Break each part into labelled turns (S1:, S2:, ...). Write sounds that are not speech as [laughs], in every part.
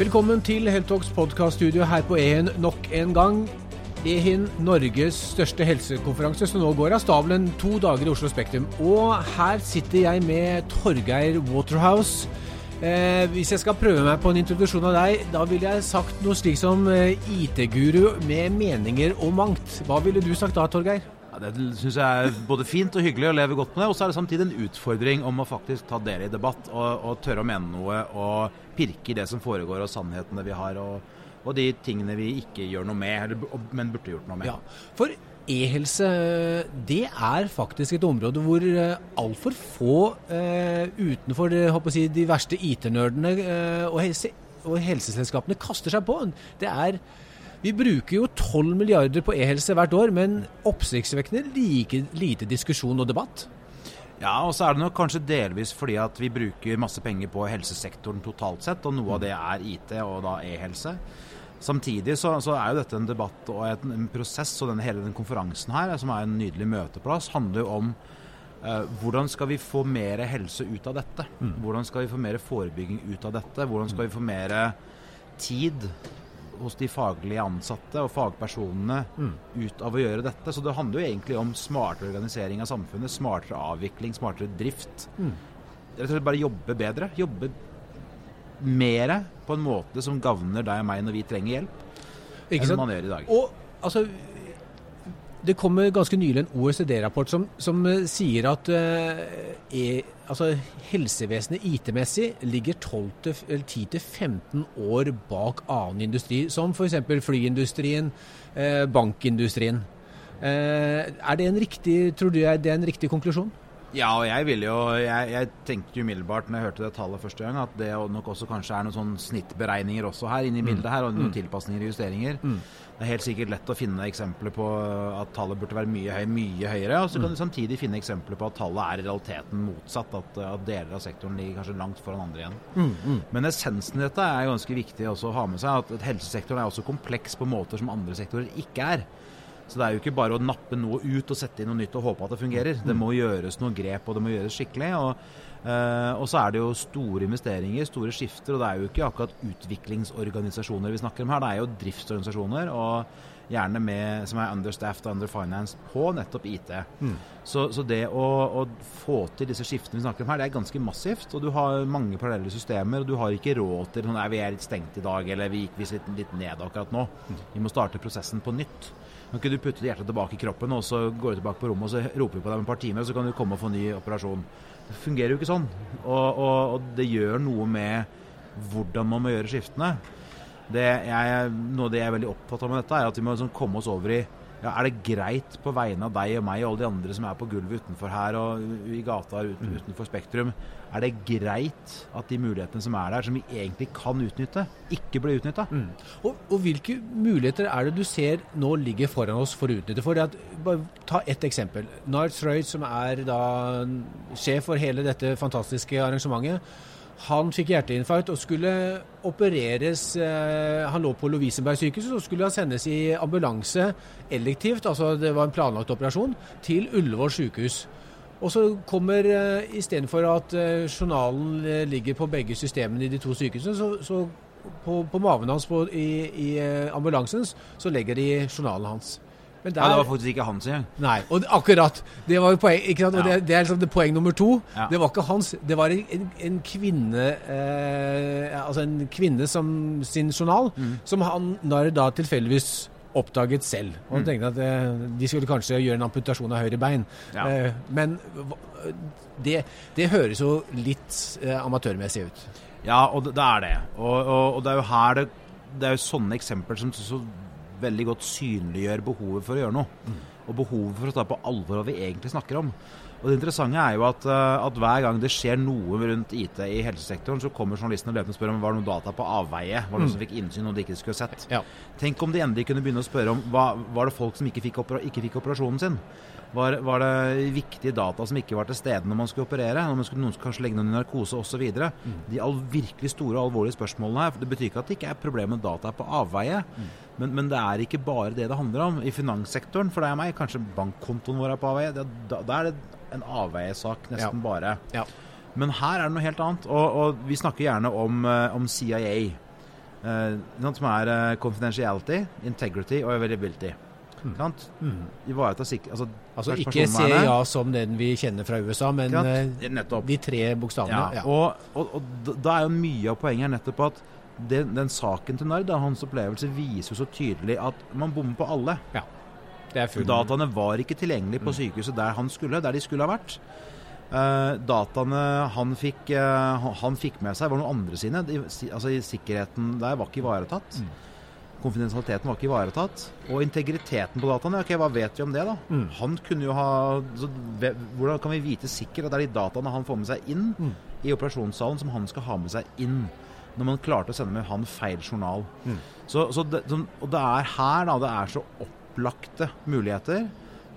S1: Velkommen til Heltogs podkaststudio her på EHIN nok en gang. EHIN, Norges største helsekonferanse, som nå går av stabelen to dager i Oslo Spektrum. Og her sitter jeg med Torgeir Waterhouse. Eh, hvis jeg skal prøve meg på en introduksjon av deg, da ville jeg sagt noe slik som eh, IT-guru med meninger og mangt. Hva ville du sagt da, Torgeir?
S2: Ja, det syns jeg er både fint og hyggelig å leve godt med. Og så er det samtidig en utfordring om å faktisk ta del i debatt og, og tørre å mene noe og pirke i det som foregår og sannhetene vi har. og, og de tingene vi ikke gjør noe med, men burde gjort noe med.
S1: Ja, for E-helse det er faktisk et område hvor uh, altfor få eh, utenfor uh, si, de verste IT-nerdene eh, og, helse, og, helseselskapene kaster seg på. Er vi bruker jo 12 milliarder på e-helse hvert år, men oppsiktsvekkende like, lite diskusjon og debatt.
S2: Ja, og så er det nok kanskje delvis fordi at vi bruker masse penger på helsesektoren totalt sett, og noe av det er IT og da e-helse. Samtidig så, så, er jo dette en debatt og en, en prosess, og denne, hele den konferansen her, som er en nydelig møteplass, handler jo om eh, hvordan skal vi få mer helse ut av dette? Mm. Hvordan skal vi få mer forebygging ut av dette? Hvordan skal vi få mer tid hos de faglige ansatte og fagpersonene mm. ut av å gjøre dette? Så det handler jo egentlig om smartere organisering av samfunnet, smartere avvikling, smartere drift. Mm. Rett og slett bare jobbe bedre. Jobbe mer på en måte som gagner deg og meg når vi trenger hjelp, enn man gjør i dag.
S1: Og altså det kommer ganske nylig en OECD-rapport som, som, eh, sier at eh, e, altså, helsevesenet IT-messig ligger 10-15 år bak annen industri, som f.eks. flyindustrien, eh, bankindustrien. Eh, er det en riktig, tror du det er en riktig konklusjon?
S2: Ja, og jeg ville jo jeg, jeg, tenkte umiddelbart når jeg hørte det tallet første gang, at det nok også kanskje er noen sånn snittberegninger også her inne i mm. bildet her, og noen mm. tilpasninger og justeringer. Mm. Det er helt sikkert lett å finne eksempler på at tallet burde være mye, høy, mye høyere. Og så kan mm. du samtidig finne eksempler på at tallet er i realiteten motsatt. At, at deler av sektoren ligger kanskje langt foran andre igjen. Mm, mm. Men essensen i dette er ganske viktig også å ha med seg. At helsesektoren er også kompleks på måter som andre sektorer ikke er. Så det er jo ikke bare å nappe noe ut og sette inn noe nytt og håpe at det fungerer. Det må gjøres noen grep, og det må gjøres skikkelig. Og, uh, og så er det jo store investeringer, store skifter, og det er jo ikke akkurat utviklingsorganisasjoner vi snakker om her, det er jo driftsorganisasjoner. og gjerne med, som er understaffed og underfinanced på nettopp IT. Mm. Så, så, det å, å, få til disse skiftene vi snakker om her, det er ganske massivt. Og du har mange parallelle systemer, og du har ikke råd til sånn, vi er litt stengt i dag, eller vi gikk litt, litt ned akkurat nå. Mm. Vi må starte prosessen på nytt. Kan ikke du putte hjertet tilbake i kroppen, og så går du tilbake på rommet og så roper vi på deg om et par timer, og så kan du komme og få ny operasjon. Det fungerer jo ikke sånn. Og, og, og det gjør noe med hvordan man må gjøre skiftene. Det jeg, noe av det jeg er veldig opptatt av med dette, er at vi må liksom komme oss over i ja, Er det greit på vegne av deg og meg og alle de andre som er på gulvet utenfor her og i gata mm. utenfor Spektrum, er det greit at de mulighetene som er der, som vi egentlig kan utnytte, ikke blir utnytta? Mm.
S1: Og, og, hvilke muligheter er det du ser nå ligger foran oss for å utnytte? For at, bare Ta ett eksempel. Nard Royd, som er da sjef for hele dette fantastiske arrangementet. Han fikk hjerteinfarkt og skulle opereres eh, Han lå på Lovisenberg sykehus og skulle sendes i ambulanse elektivt, altså det var en planlagt operasjon, til Ullevål sykehus. Og så kommer, uh, istedenfor at uh, journalen ligger på begge systemene i de to sykehusene, så, så på, på, maven hans på, i, i ambulansen så legger de journalen hans.
S2: Der, ja, Det var faktisk ikke hans engang.
S1: Nei, og akkurat. Det var jo poeng, ikke sant? Og ja. det, det, er liksom det poeng nummer to. Ja. Det var ikke hans. Det var en, en kvinne eh, Altså en kvinne som sin journal, mm. som han når da tilfeldigvis oppdaget selv. Og mm. tenkte at eh, de skulle kanskje gjøre en amputasjon av høyre bein. Ja. Eh, men det, det, høres jo litt eh, amatørmessig ut.
S2: Ja, og det, det er det. Og, og, og, det er jo her det, det er jo sånne eksempler som så veldig godt synliggjør behovet for å gjøre noe. Mm. Og behovet for å ta på alvor hva vi egentlig snakker om. Og Det interessante er jo at, eh, at, hver gang det skjer noe rundt IT i helsesektoren, så kommer journalistene løpende og spør om var det noe data på avveie. Var det noen mm. som fikk innsyn, noe de ikke skulle sett. Ja. Tenk om de endelig kunne begynne å spørre om hva, var det folk som ikke fikk, ikke fikk operasjonen sin. Var, var, det viktige data som ikke var til stede når man skulle operere? Når man skulle, noen skulle kanskje legge noen i narkose osv. Mm. De all, virkelig store og alvorlige spørsmålene her. Det betyr ikke at det ikke er problem med data på avveie. Mm. Men, men, det er ikke bare det det handler om. I finanssektoren, for deg og meg, kanskje bankkontoen vår er på avveie. Da, da er det en avveiesak nesten ja. bare. Ja. Men her er det noe helt annet. Og, og vi snakker gjerne om, eh, om CIA. eh, som er eh, confidentiality, integrity og availability. Mm. Mm. Ivareta sikkerhet altså,
S1: altså ikke CIA som den vi kjenner fra USA, men uh, de tre bokstavene.
S2: Ja. Ja. Og, og, og, da er jo mye av poenget nettopp at den, den saken til Nard, hans opplevelse, viser jo så tydelig at man bommer på alle.
S1: Ja.
S2: Dataene var ikke tilgjengelige på mm. sykehuset der han skulle, der de skulle ha vært. Uh, dataene han fikk, uh, han fikk, med seg, var noen andre sine. De, altså Sikkerheten der var ikke ivaretatt. Mm. Konfidensialiteten var ikke ivaretatt. Og integriteten på dataene, ok, hva vet vi om det, da? Mm. Han kunne jo ha så, Hvordan kan vi vite sikkert at det er de dataene han får med seg inn mm. i operasjonssalen, som han skal ha med seg inn? Når man klarte å sende med han feil journal. Mm. Så, så det, og det er her da, det er så opplagte muligheter,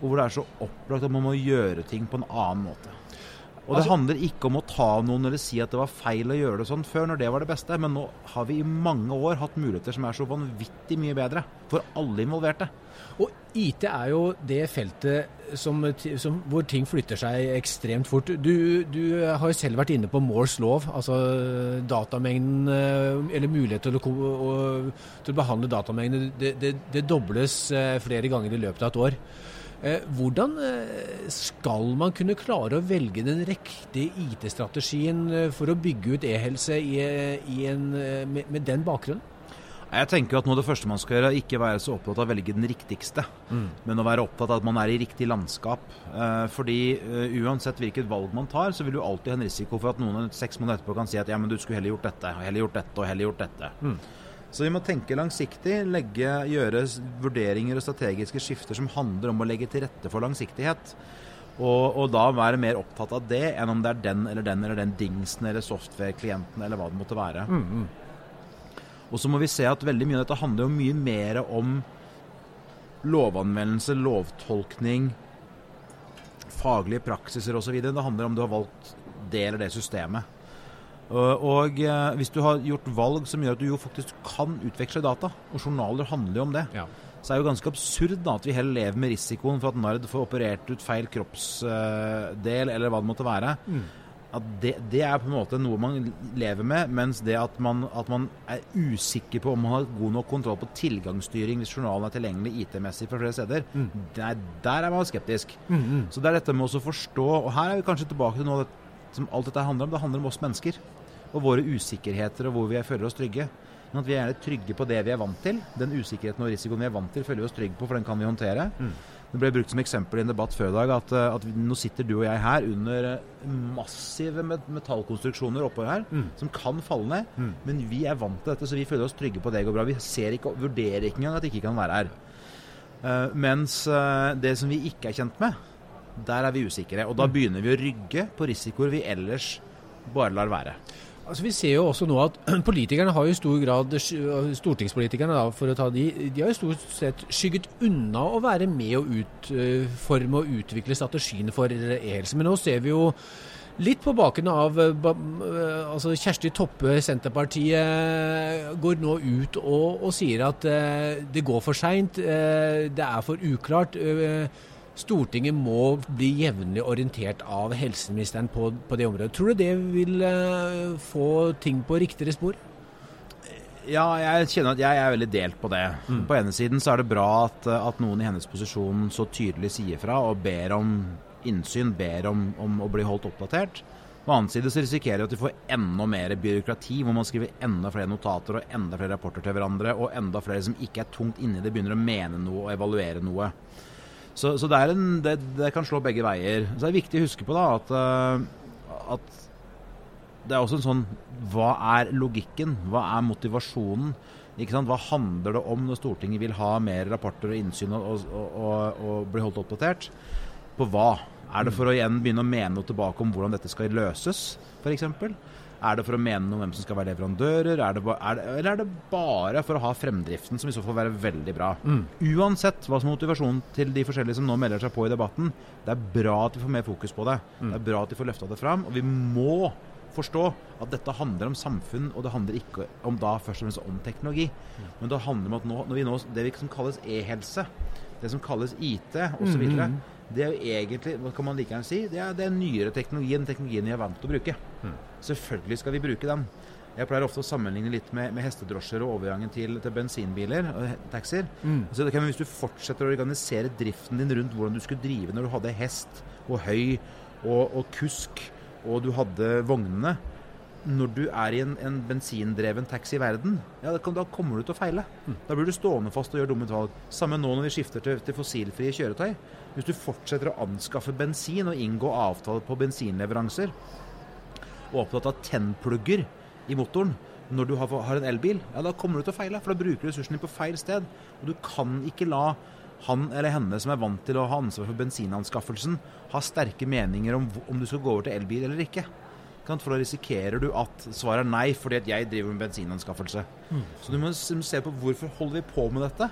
S2: og hvor det er så opplagt at man må gjøre ting på en annen måte. Og det altså, handler ikke om å ta noen eller si at det var feil å gjøre det sånn før, når det var det beste. Men nå har vi i mange år hatt muligheter som er så vanvittig mye bedre for alle involverte.
S1: Og IT er jo det feltet som, som, hvor ting flytter seg ekstremt fort. Du, du har jo selv vært inne på Moores lov, altså datamengden eh, Eller mulighet til å, å, til å behandle datamengden. Det, det, det dobles eh, flere ganger i løpet av et år. Eh, hvordan eh, skal man kunne klare å velge den riktige IT-strategien eh, for å bygge ut e-helse med, med, den bakgrunnen?
S2: Jeg tenker at noe av det første man skal gjøre, er ikke være så opptatt av å velge den riktigste, mm. men å være opptatt av at man er i riktig landskap. fordi uansett hvilket valg man tar, så vil du alltid ha en risiko for at noen seks måneder etterpå kan si at ja, men du skulle heller gjort dette, og heller gjort dette, og heller gjort dette. Mm. Så vi må tenke langsiktig, legge, gjøre vurderinger og strategiske skifter som handler om å legge til rette for langsiktighet. Og, og, da være mer opptatt av det enn om det er den eller den eller den dingsen eller software-klienten eller hva det måtte være. Mm, mm. Og så må vi se at veldig mye av dette handler jo mye mer om lovanvendelse, lovtolkning, faglige praksiser osv. Det handler om du har valgt det eller det systemet. Og eh, hvis du har gjort valg som gjør at du jo faktisk kan utveksle data, og journaler handler jo om det, ja. så er det jo ganske absurd da, at vi heller lever med risikoen for at Nard får operert ut feil kroppsdel, eller hva det måtte være. Mm. At det, det, er på en måte noe man lever med, mens det at man, at man, er usikker på om man har god nok kontroll på tilgangsstyring hvis journalen er tilgjengelig IT-messig fra flere steder, mm. der, der, er man skeptisk. Mm, mm. Så det er dette med å forstå Og her er vi kanskje tilbake til noe som alt dette handler om. Det handler om oss mennesker og våre usikkerheter og hvor vi føler oss trygge. Men at vi er trygge på det vi er vant til. Den usikkerheten og risikoen vi er vant til, føler vi oss trygge på, for den kan vi håndtere. Mm. Det ble brukt som eksempel i en debatt før i dag at, eh, at nå sitter du og jeg her under eh, massive metallkonstruksjoner oppå her mm. som kan falle ned. Mm. Men vi er vant til dette, så vi føler oss trygge på det går bra. Vi ser ikke, vurderer ikke engang at det ikke kan være her. Uh, mens uh, det som vi ikke er kjent med, der er vi usikre. Og da mm. begynner vi å rygge på risikoer vi ellers bare lar være.
S1: Altså, vi ser jo også nå at [clears throat] politikerne har i stor grad, stortingspolitikerne da, for å ta de, de har jo stort sett skygget unna å være med å utforme og utvikle strategien for e-helse. Men nå ser vi jo litt på bakgrunn av altså Kjersti Toppe, Senterpartiet, går nå ut og, og sier at det går for seint, det er for uklart. Stortinget må bli jevnlig orientert av helseministeren på, på, det området. Tror du det vil uh, få ting på riktigere spor?
S2: Ja, jeg kjenner at jeg er veldig delt på det. Mm. På ene siden så er det bra at, at, noen i hennes posisjon så tydelig sier fra og ber om innsyn, ber om, om å bli holdt oppdatert. På den annen side så risikerer vi at vi får enda mer byråkrati, hvor man skriver enda flere notater og enda flere rapporter til hverandre, og enda flere som ikke er tungt inni det, begynner å mene noe og evaluere noe. Så, så det, en, det, det, kan slå begge veier. Så det er viktig å huske på da at, uh, at det er også en sånn Hva er logikken? Hva er motivasjonen? Hva handler det om når Stortinget vil ha mer rapporter og innsyn og, og, og, og bli holdt oppdatert? På hva? Er det for å igjen begynne å mene noe tilbake om hvordan dette skal løses, f.eks.? Er det for å mene noe om hvem som skal være leverandører, er det, er det, eller er det bare for å ha fremdriften, som i så fall være veldig bra? Mm. Uansett hva som er motivasjonen til de forskjellige som nå melder seg på i debatten, det er bra at vi får mer fokus på det. Mm. Det er bra at de får løfta det fram. Og vi må forstå at dette handler om samfunn, og det handler ikke om da først og fremst om teknologi. Men det handler om at nå, når vi nå, det som kalles e-helse, det som kalles IT osv., mm. Det er jo egentlig, hva kan man like gjerne si, det er, er nyere teknologien, teknologien vi er vant til å bruke. Mm. Selvfølgelig skal vi bruke den. Jeg pleier ofte å sammenligne litt med, med hestedrosjer og overgangen til, til bensinbiler og taxier.
S1: Mm.
S2: Altså, kan, hvis du fortsetter å organisere driften din rundt hvordan du skulle drive når du hadde hest og høy og, og kusk, og du hadde vognene Når du er i en, en bensindreven taxi i verden, ja, da, kan, da kommer du til å feile. Da blir du stående fast og gjøre dumme valg. Samme nå når vi skifter til, til fossilfrie kjøretøy. Hvis du fortsetter å anskaffe bensin og inngå avtaler på bensinleveranser, og er opptatt av tennplugger i motoren når du har, har en elbil, ja, da kommer du til å feile. For da bruker du ressursene dine på feil sted. Og du kan ikke la han eller henne som er vant til å ha ansvar for bensinanskaffelsen, ha sterke meninger om om du skal gå over til elbil eller ikke. For da risikerer du at svaret er nei fordi at jeg driver med bensinanskaffelse. Så du må se på hvorfor holder vi på med dette.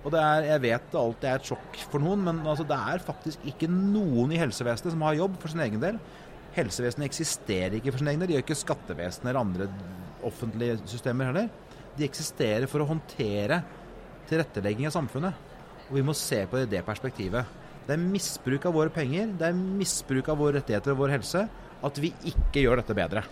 S2: Og det er, Jeg vet det alltid er et sjokk for noen, men altså, det er faktisk ikke noen i helsevesenet som har jobb for sin egen del. Helsevesenet eksisterer ikke for sin egen del. De gjør ikke skattevesenet eller andre offentlige systemer heller. De eksisterer for å håndtere tilrettelegging av samfunnet. Og vi må se på det i det perspektivet. Det er misbruk av våre penger, det er misbruk av våre rettigheter og vår helse at vi ikke gjør dette bedre.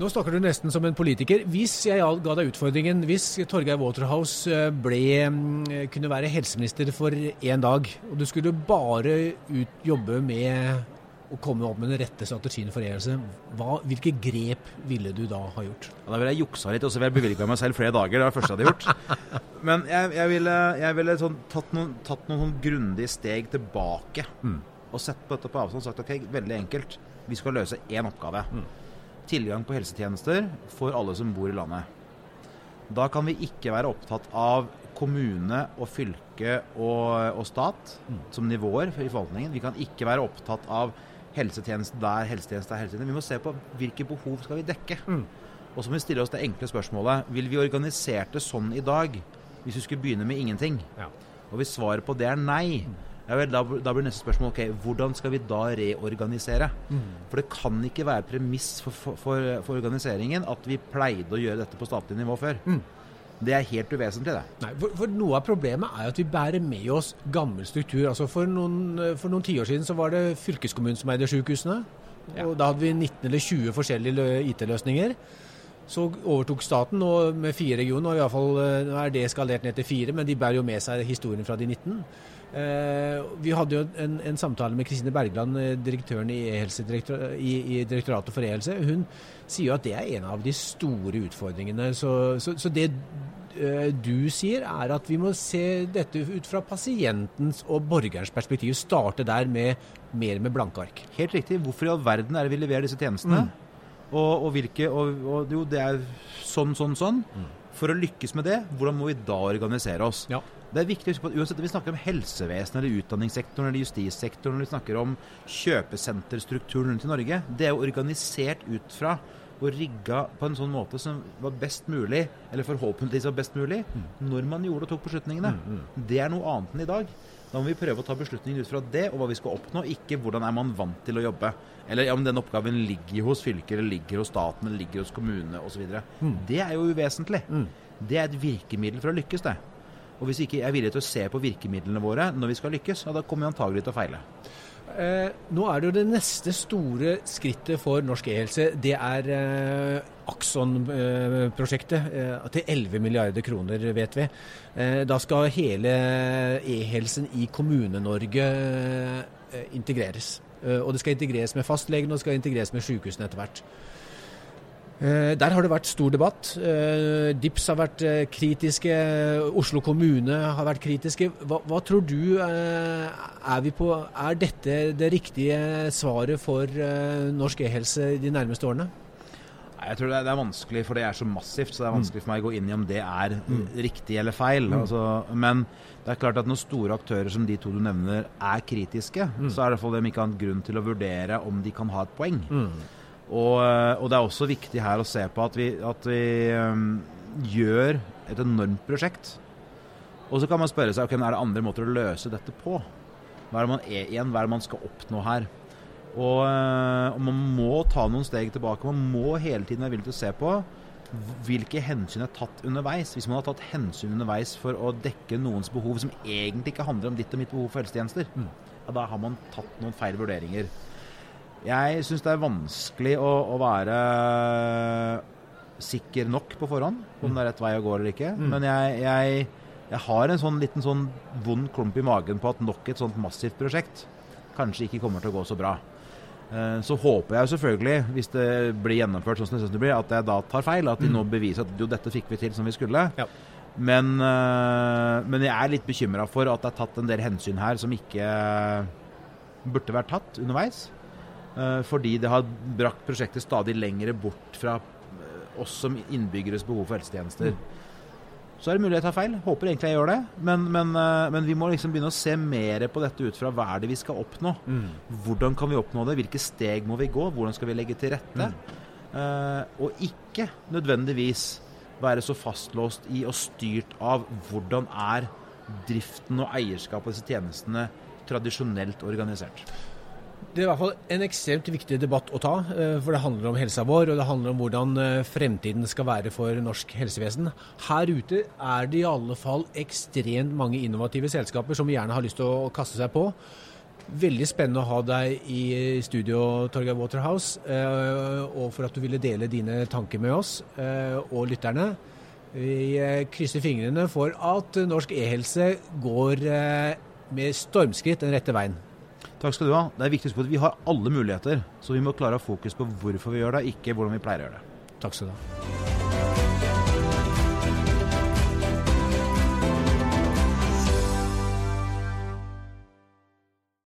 S1: Nå snakker du nesten som en politiker. Hvis jeg ga deg utfordringen, hvis Torgeir Waterhouse eh, ble, mm, kunne være helseminister for én dag, og du skulle bare ut, jobbe med å komme opp med den rette strategien for e-helse, hvilke grep ville du da ha gjort?
S2: Ja, da ville jeg juksa litt, og så ville jeg bevilga meg selv flere dager. Det var det første jeg hadde gjort. [laughs] Men jeg, jeg ville, jeg ville sånn, tatt noen, tatt noen sånn grundige steg tilbake og sett på dette på avstand og sagt ok, veldig enkelt. Vi skal løse én oppgave. Tilgang på helsetjenester for alle som bor i landet. Da kan vi ikke være opptatt av kommune og fylke og, og stat som nivåer i forvaltningen. Vi kan ikke være opptatt av helsetjeneste der, helsetjeneste der, helsetjeneste. Vi må se på hvilke behov skal vi dekke. Og så må vi stille oss det enkle spørsmålet Vil vi organisert det sånn i dag hvis vi skulle begynne med ingenting?
S1: Ja.
S2: Og hvis svaret på det er nei, ja vel, da, da blir neste spørsmål ok, hvordan skal vi da reorganisere? For det kan ikke være premiss for, for, for, for organiseringen at vi pleide å gjøre dette på statlig nivå før. Det er helt uvesentlig, det.
S1: Nei, for, for Noe av problemet er at vi bærer med oss gammel struktur. Altså For noen, for noen tiår siden så var det fylkeskommunen som eide sykehusene. Og Da hadde vi 19 eller 20 forskjellige IT-løsninger. Så overtok staten og med fire regioner, og i alle fall, eh, er det skalert ned til fire, men de bærer jo med seg historien fra de 19. Eh, vi hadde jo en, en samtale med Kristine Bergland, eh, direktøren i, e-helsedirektor- i, i Direktoratet for e-helse. Hun sier jo at det er en av de store utfordringene. Så, så, så det eh, du sier, er at vi må se dette ut fra pasientens og borgerens perspektiv. Starte der med mer med blanke ark.
S2: Helt riktig. Hvorfor i all verden er det vi leverer disse tjenestene? Og, og hvilke og, og Jo, det er sånn, sånn, sånn. For å lykkes med det, hvordan må vi da organisere oss?
S1: Ja.
S2: Det er viktig å huske på at uansett om vi snakker om helsevesenet eller utdanningssektoren eller justissektoren, eller vi snakker om kjøpesenterstrukturen rundt i Norge, det er jo organisert ut fra og rigga på en sånn måte som var best mulig, eller forhåpentligvis var best mulig, når man gjorde og tok beslutningene. Det er noe annet enn i dag. Da må vi prøve å ta beslutninger ut fra det og hva vi skal oppnå, ikke hvordan er man vant til å jobbe. Eller om den oppgaven ligger hos fylker, eller ligger hos staten, eller ligger hos kommunene osv. Det er jo uvesentlig. Det er et virkemiddel for å lykkes, det. Og hvis vi ikke er villige til å se på virkemidlene våre når vi skal lykkes, ja, da kommer vi antagelig til å feile.
S1: Eh, nå er det jo det neste store skrittet for norsk e-helse. Det er eh, Akson-prosjektet eh, til 11 milliarder kroner, vet vi. Eh, da skal hele e-helsen i Kommune-Norge eh, integreres. Eh, og det skal integreres med fastlegene og det skal integreres med sykehusene etter hvert. Eh, Der har det vært stor debatt. Eh, DIPS har vært eh, kritiske, Oslo kommune har vært kritiske. Hva, hva tror du er, vi på, er dette det riktige svaret for norsk e-helse de nærmeste årene?
S2: Jeg tror det er, det er vanskelig, for det er så massivt. Så det er vanskelig for meg å gå inn i om det er riktig eller feil. Altså, men det er klart at når store aktører som de to du nevner er kritiske, så er det i hvert fall dem ikke annet grunn til å vurdere om de kan ha et poeng. Og, eh, og det er også viktig her å se på at vi, at vi um, gjør et enormt prosjekt. Og så kan man spørre seg ok, er det andre måter å løse dette på. Hva er det man er igjen, hva er det man skal oppnå her? Og, eh, og man må ta noen steg tilbake. Man må hele tiden være villig til å se på hvilke hensyn er tatt underveis. Hvis man har tatt hensyn underveis for å dekke noens behov som egentlig ikke handler om ditt og mitt behov for helsetjenester, ja, da har man tatt noen feil vurderinger. Jeg syns det er vanskelig å, å være sikker nok på forhånd, om det er rett vei å gå eller ikke. Men jeg, jeg, jeg har en sånn liten sånn vond klump i magen på at nok et sånt massivt prosjekt kanskje ikke kommer til å gå så bra. Eh, Så håper jeg selvfølgelig, hvis det blir gjennomført sånn som jeg synes det blir, at jeg da tar feil. At de nå beviser at jo, dette fikk vi til som vi skulle.
S1: Ja.
S2: Men, eh, men jeg er litt bekymra for at det er tatt en del hensyn her som ikke burde vært tatt underveis. Eh, Fordi det har brakt prosjektet stadig lengre bort fra eh, oss som innbyggeres behov for helsetjenester. Så er det mulig jeg tar feil. Håper egentlig jeg gjør det. Men, men, eh, men vi må liksom begynne å se mer på dette ut fra hva er det vi skal oppnå. Hvordan kan vi oppnå det? Hvilke steg må vi gå? Hvordan skal vi legge til rette? Eh, og ikke nødvendigvis være så fastlåst i og styrt av hvordan er driften og eierskapet av disse tjenestene tradisjonelt organisert.
S1: Det er i hvert fall en ekstremt viktig debatt å ta, eh, for det handler om helsa vår, og det handler om hvordan eh, fremtiden skal være for norsk helsevesen. Her ute er det i alle fall ekstremt mange innovative selskaper som gjerne har lyst til å kaste seg på. Veldig spennende å ha deg i studio, Torgeir Waterhouse, eh, og for at du ville dele dine tanker med oss og lytterne. Vi krysser fingrene for at norsk e-helse går med stormskritt den rette veien.
S2: Takk skal du ha. Det er viktig å huske at vi har alle muligheter, så vi må klare å ha fokus på hvorfor vi gjør det, ikke hvordan vi pleier å gjøre det.
S1: Takk skal du ha.